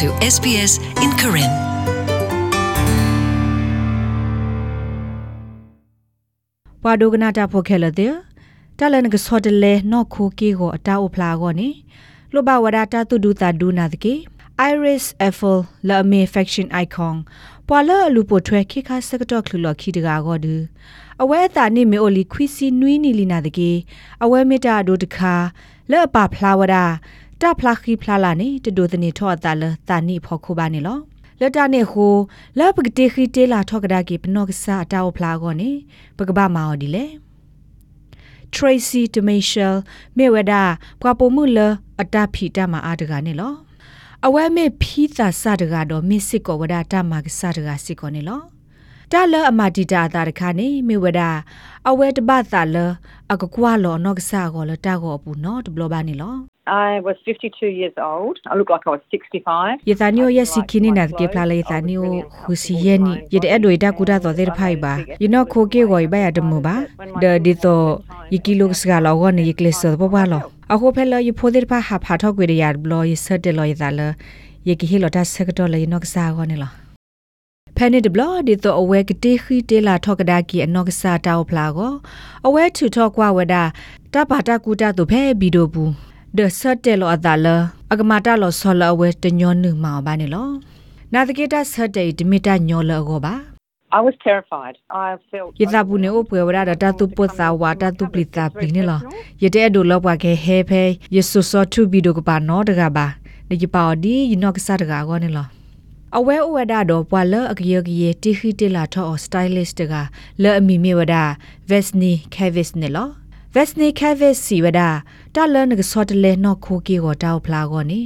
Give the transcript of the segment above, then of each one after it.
to SBS in Karen. ပွာဒိုကနာတာဖိုခဲလတဲ့တလနကစောတလေနော်ခိုကီကိုအတာအိုဖလာကိုနိလောဘဝဒတာတူဒူတာဒူနာတကေ Iris Eiffel la me faction icon ပွာလအလူပိုထွဲခိခါစကတော့ခလူလခိတကာကိုဒူအဝဲတာနိမေအိုလီခွီစီနွီနီလီနာတကေအဝဲမေတာဒိုတခါလဲ့ပါဖလာဝဒ တာဖလာခိဖလာလာနိတဒိုတနေထောအတာလတာနိဖောခုပါနေလောလက်တာနေဟိုလပကတိခိတေလာထောကဒါကေပနောကဆာအတာဝဖလာကိုနေပကဘာမာအော်ဒီလေ Tracy Demishel မေဝဒါပွာပိုမှုလအတဖီတမအားတကနေလောအဝဲမေဖီသာစတကတော့မစ်စစ်ကောဝဒါတမကစတကစစ်ကောနေလောတာလအမတီတာတာတခါနေမေဝဒါအဝဲတပတ်သာလအကကွာလောနော့ကဆာကောလတာကောပူနော်တဘလဘာနေလော I was 52 years old. I looked like I was 65. ယသနီယစီခိနေနာကေဖလာလေသနီယဟူစီယနီယတဲ့ဒွေတာကူတာတော်တဲ့ဖိုင်ပါယနောခိုကေကိုဘယဒမဘာဒဒီတိုယကီလုကစကလောကနေယကလစ်စောပပလောအခုဖဲလယဖိုတဲ့ဖာဟာဖာထောက်ကွေရရဘလောယဆတ်တယ်လောယသလယကီဟီလောတာစကတော့လေနောကစားကောနေလောဖဲနေဒဘလဒီတော့အဝဲကတိခီတေလာထောက်ကဒါကီအနောက်ကစားတောက်ဖလာကိုအဝဲထူထောက်ကွာဝဒါတပါတကူတာတို့ဖဲဘီဒိုဘူး ဒဆတ်တယ်လောအဒါလအကမာတာလောဆောလအဝဲတညောနုမောဘာနေလောနာတကေတာဆတ်တယ်ဒီမီတာညောလောကိုပါ I was terrified. I felt ယသဘူးနေအပွေဝရတာတူပုသဝါတတူပလီတာပလီနေလောယတဲ့ဒိုလောပွားခဲဟဲဖဲယဆုစောထုဘီဒိုကပါနောတကပါနေကြပါဒီယနော့ကစားတကကောနေလောအဝဲအဝဒတော့ပွာလအကရကရတီခီတလာထောစတိုင်လစ်တကလဲအမီမီဝဒဗက်စနီကဲဗစ်နေလော ဗက်စနီကဲဗစ်စီဝဒတာလနကစောတလဲနော်ခိုကီကိုတောက်ဖလာကောနေ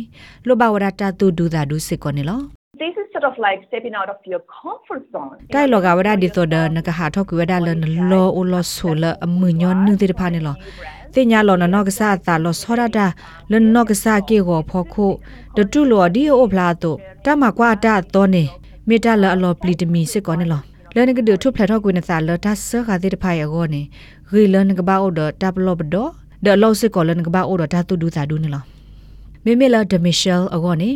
လောဘဝဒတာတူဒူတာဒူစစ်ကောနေလော this is sort of like stepping out of your comfort zone. တိုင်လောကဝဒဒီတော့ဒနကဟာထောက်ကွေဒလနလောအိုလောဆိုလအမညောနုတိတဖာနေလောတင်ညာလောနနောကစားတာလောဆောရတာလနောကစားကေကိုဖောခုတတုလောဒီအိုဖလာတော့တမကွာတာတော့နေမေတ္တာလအလောပလီတမီစစ်ကောနေလောလနကဒထုဖလက်ထောက်ကွေနသာလတာဆခါတိတဖာယောနေ ဂီလနကဘာအိုဒတပ်လောဘဒဒလောစစ်ကောလနကဘာအိုဒတာတူဒူသာဒူနေလောမေမေလာဒမီရှယ်အကောနေ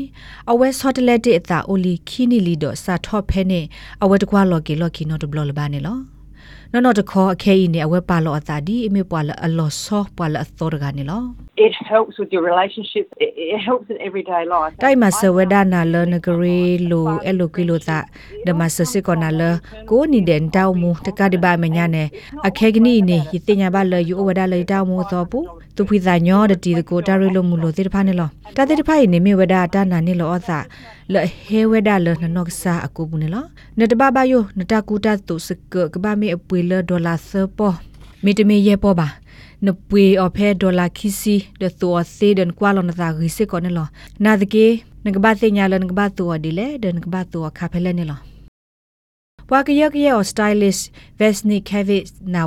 အဝဲဆော့တလက်တစ်အသာအိုလီခီနီလီတော့စာထော့ဖဲနေအဝဲတကွာလော်ကီလော်ကီနော်တဘလလဘာနေလော နော်နော်တခေါ်အခဲဤနေအဝဲပါလော်အသာဒီအမေပွာလအလော်ဆော့ပွာလအသောတကနေလော It helps with your relationships. It, it helps in everyday life. တိုင်မဆဝဒနာလနဂရီလိုအလိုကီလိုတာဒမဆစစ်ကောနာလကိုနီဒန်တောက်မူတကဒီဘာမညာနေအခဲကနီနေယတင်ညာဘလယူဝဒလေတောက်မူသောပူသူဖိသာညောတတီကိုတာရီလိုမူလိုတိတဖာနေလောတာတိတဖာနေမေဝဒတာနာနေလောအသာလဟေဝဒလနနော့ဆာအကူဘူးနေလောနတဘဘယိုနတကူတာတုစကကဘာမေအပွေလဒေါ်လာဆပေါ်မီတမီယေပေါ်ပါနပွေအဖဲဒေါ်လာခီစီဒသောသေဒန်ကွာလနသာဂီစေကောနေလောနာဒကေနကဘာသိညာလနကဘာတောဒီလေဒန်ကဘာတောခါဖဲလဲနေလောဝါကရကရ stylist vesni kevit na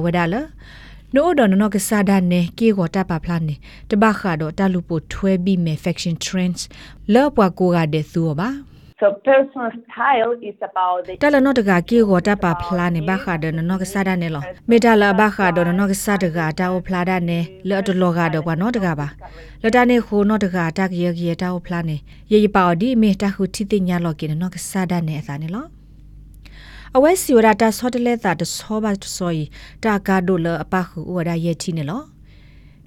wadala နို့ဒေါ်နော်ကစားဒန်နေကေကိုတပ်ပါဖလာနေတဘခါတော့တလူပိုထွဲပြီးမယ် faction trends လောပွားကိုကတဲ့သူပါ So personal style is about the တလနော်တကကေကိုတပ်ပါဖလာနေဘခါတော့နော်ကစားဒန်နေလောမေတလာဘခါတော့နော်ကစားတကတာဝဖလာဒန်နေလော်တလောကတော့ကွာနော်တကပါလော်တနေခိုနော်တကတကရရတာဝဖလာနေရေရပါဒီမေတခုတိတိညာလော်ကေနော်ကစားဒန်နေအသာနေလော အဝဲစီဝရတာဆော့တလဲတာတဆောပါတဆောီတာကာဒိုလအပခုဝရရဲ့ချီနေလော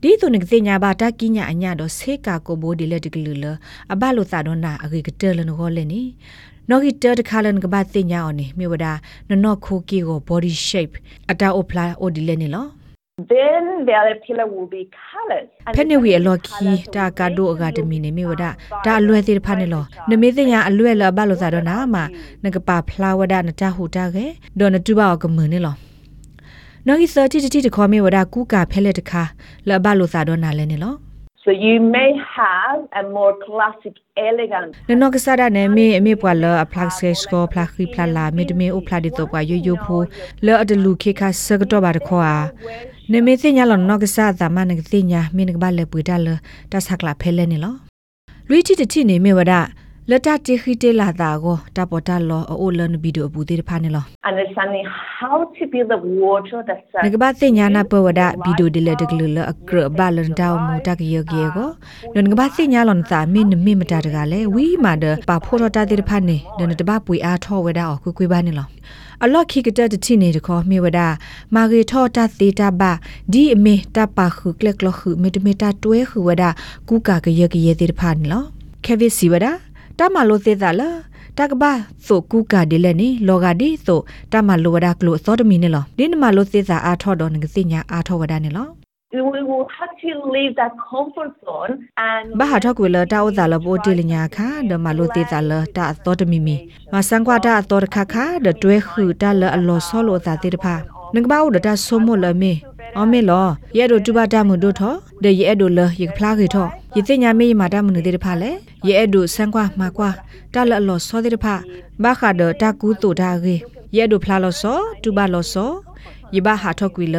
ဒီသူနေကတိညာဘာတာကိညာအညာတော့ဆေကာကိုဘိုဒီလက်တကလူလအဘလိုသာတော့နာအဂေကတဲလနခေါ်လဲနီနော်ဂီတဲတခါလန်ကဘာတိညာအော်နေမြေဝဒနနော့ခိုကီကို body shape အတာအိုဖလာအိုဒီလဲနေလော then the other pillar will be colors. ဖက်နေဝီအလော်ခီတာကာဒိုအကာဒမီနေမြေဝဒဒါအလွယ်သေးတဖာနေလောနမေသိညာအလွယ်လဘလိုသာတော့နာမနကပါဖလာဝဒနတဟူတာကေဒေါ်နတူဘာကမနေလောနော်ဂီ30တိတခေါ်မြေဝဒကူကာဖဲလက်တခါလဘလိုသာတော့နာလဲနေလော So you may have a more classic, elegant နနောကစားရနေမေအမေပွာလအဖလက်ဆေစကိုဖလာခီဖလာလာမေတမေဥဖလာဒီတော့ပွာယိုယိုဖိုလောအတလူ ခေခါစကတော့ပါတခေါ်အာနေမေသိညာလောနောကစားသမနကသိညာမင်းကဘာလေပွေတာလတဆကလာဖဲလဲနေလောလူတီတတိနေမေဝဒ လတတိခိတေလာတာကိုတပေါ်တာလောအိုလန်ဗီဒီယိုအပူတေဖာနေလော understanding how to build the water that's နကဘာသိညာနာပဝဒဗီဒီယိုဒီလက်တကလလအကရဘလန်တောင်းမူတကရကေကိုနကဘာသိညာလွန်သာမင်းမင်းမတာတကလည်းဝီမာဒပါဖိုရတာတေဖာနေဒနတဘပွေအားထောဝဒအော်ကွကွေးပါနေလောအလော့ခိကတတချိနေတခေါမြေဝဒမာဂေထောတာသေးတာဘာဒီအမေတပါခုကလကလခုမေတမီတာတွဲခုဝဒကူကာကရကရတေဖာနေလောခေဗီစီဝဒ တမလိုသေးတာလားတကဘာဆိုကူကာဒီလည်းနေလောဂါဒီဆိုတမလိုဝဒကလို့သောတမီနေလောဒီနမလိုသေးတာအားထောတော့ငစညာအားထောဝဒနေလော we will have to leave that comfort zone and ဘာဟာထောက်ကွေလတာဥဒါလဘောတေလညာခါဒမလိုသေးတာလတာသောတမီမီမဆန်ကွာတာတော်ခါခါဒတွဲခူတာလအလောဆောလိုသာတေတဖာနငဘာဥဒတာဆိုမလမေ အမေလောရဲတို့တူပါတမှုတို့ထောဒေရဲတို့လရဖလားခေထောယသိညာမေးမာတမှုနေတေတဖာလေရဲတို့ဆန်ကွာမာကွာတာလအလောဆောတေတဖာဘာခါဒတာကူတူတာခေရဲတို့ဖလားလောဆောတူပါလောဆောယဘာဟာထောက်ကွေလ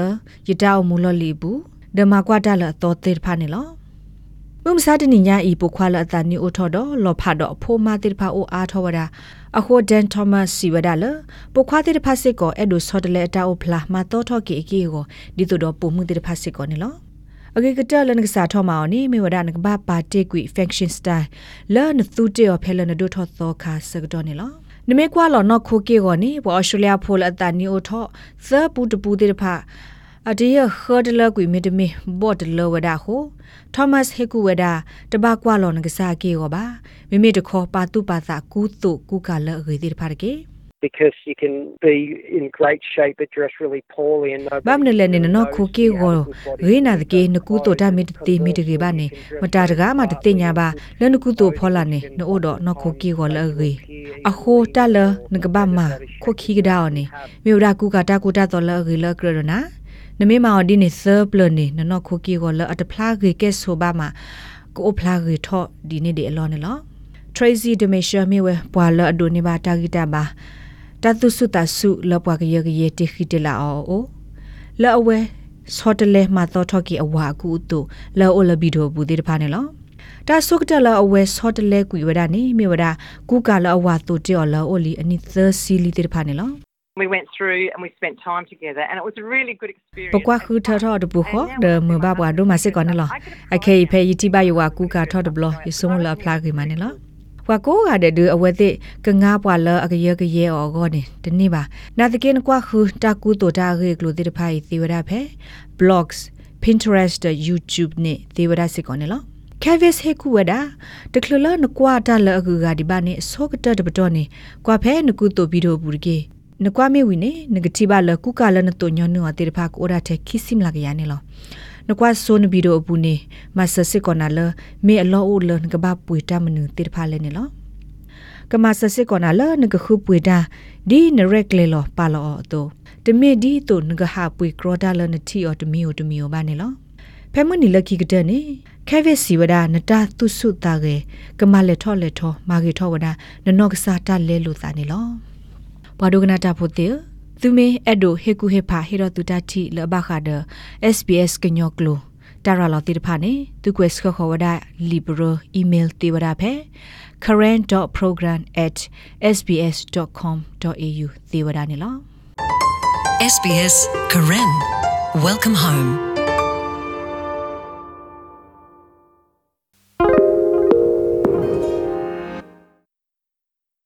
ယတောက်မူလလီဘူးဒမကွာတာလတော်တေတဖာနေလော မုံစားတနိညာဤပုခွာလအတန်နီအိုထော်တော့လောဖတ်တော့အဖိုးမတိတဖာအိုအားထောဝဒအခိုဒန်သောမတ်စီဝဒလပုခွာတိတဖာစစ်ကောအဲ့ဒိုဆော့တလေအတာအိုဖလာမတော်ထော်ကီအကီကိုဒီတို့တော့ပုံမှုတိတဖာစစ်ကောနေလောအကေကတလနကစားထောမောင်နီမေဝဒနကဘာပါတေကွီဖက်ရှင်စတိုင်လာနသူတေော်ဖဲလနဒိုထော်သောခါစကတော့နေလောနမေကွာလောနော်ခိုကေကိုနေဘောအော်စတြေးလျဖိုလအတန်နီအိုထော်သပူတပူတိတဖာ အတရခဒလကွေမီတမီဘော့တလဝဒါဟိုသောမတ်ဟေကူဝဒါတဘကွာလောနကစားကေရောပါမိမိတခေါ်ပါတုပါသာကူတုကူကလအဂေတိဖာကေ because you can be in great shape but dress really poorly and nobody ဘာမနလဲနေနော်ခိုကေကိုရေနာတကေနကူတိုတာမီတတိမီတကေပါနေမတာတကားမတတိညာပါလနကူတိုဖောလာနေနို့တော့နော်ခိုကေကိုလအဂေအခိုတလနကဘာမခိုခီကဒါနေမြေရာကူကတာကူတာတော်လအဂေလကရနာ နမေမောင်ဒီနေဆပ်လနေနော်ခိုကေကိုလအတဖလာကေကဲဆိုပါမှာကိုဖလာကေထော့ဒီနေဒီအလောနေလော Tracy Demisha မြေဝဲပွာလအဒိုနေပါတာဂီတာပါတတုစုတဆုလပွားကရကရတိခိတလာအောလောအဝဲစောတလဲမှာတော့ထော်ကီအဝါကူတူလောအလဘီဒိုဘူးဒီတဖာနေလောတာဆုကတလအဝဲစောတလဲကွေဝဒနေမြေဝဒကူကလအဝါတူတေော်လောအိုလီအနိသစီလီတိတဖာနေလော We went through and we spent time together, and it was a really good experience. ပကွာခူထထော်တပူခောဒမဘဘွားဒိုမစစ်ကောနလောအခေဖဲယတိဘယဝကူကထော်တဘလယဆုံလဖလာကိမနေလောဝါကိုကတဲ့ဒအဝဲတဲ့ကငါပွာလအကရကရဲအော်ကောနေတနေ့ပါနာတကင်းကွာခူတာကူတိုတာရေကလိုတဲ့ဖိုင်သေဝရဖဲ blogs pinterest youtube နဲ့သေဝရစစ်ကောနေလော Cavis he kuwada de klula na kwa ta la agu ga di ba ne so ka ta de ba do ne kwa phe na ku to bi do bu ge နကွာမေဝီနေနဂတိပါလကုကလနတုညနအတေဖာကိုရတဲ့ခိစိမလာကရနေလောနကွာဆိုနဘီဒိုအပူနေမဆစစ်ကောနာလမေအလောအိုလနကဘာပွေတမနုတေဖာလဲနေလောကမဆစစ်ကောနာလနကခုပွေတာဒီနရက်လေလောပါလောအတိုတမေဒီတိုနကဟာပွေကရောဒါလနတီအော်တမီယိုတမီယိုဘာနေလောဖဲမနီလခိကတဲ့နေခဲဗစ်စီဝဒနတာသူဆုတာကေကမလက်ထောလက်ထောမာဂေထောဝဒနနော့ကစားတလဲလို့သာနေလော ဘွာဒိုကနာတာဖို့တေသူမေအဒိုဟေကူဟေဖာဟေရတူတာတီလဘခါဒ SBS ကညောကလိုတာရာလောတိတဖာနေသူကွယ်စခခဝဒ liberal email တေဝရဖဲ current.program@sbs.com.au တေဝရနေလော SBS Karen. Welcome home.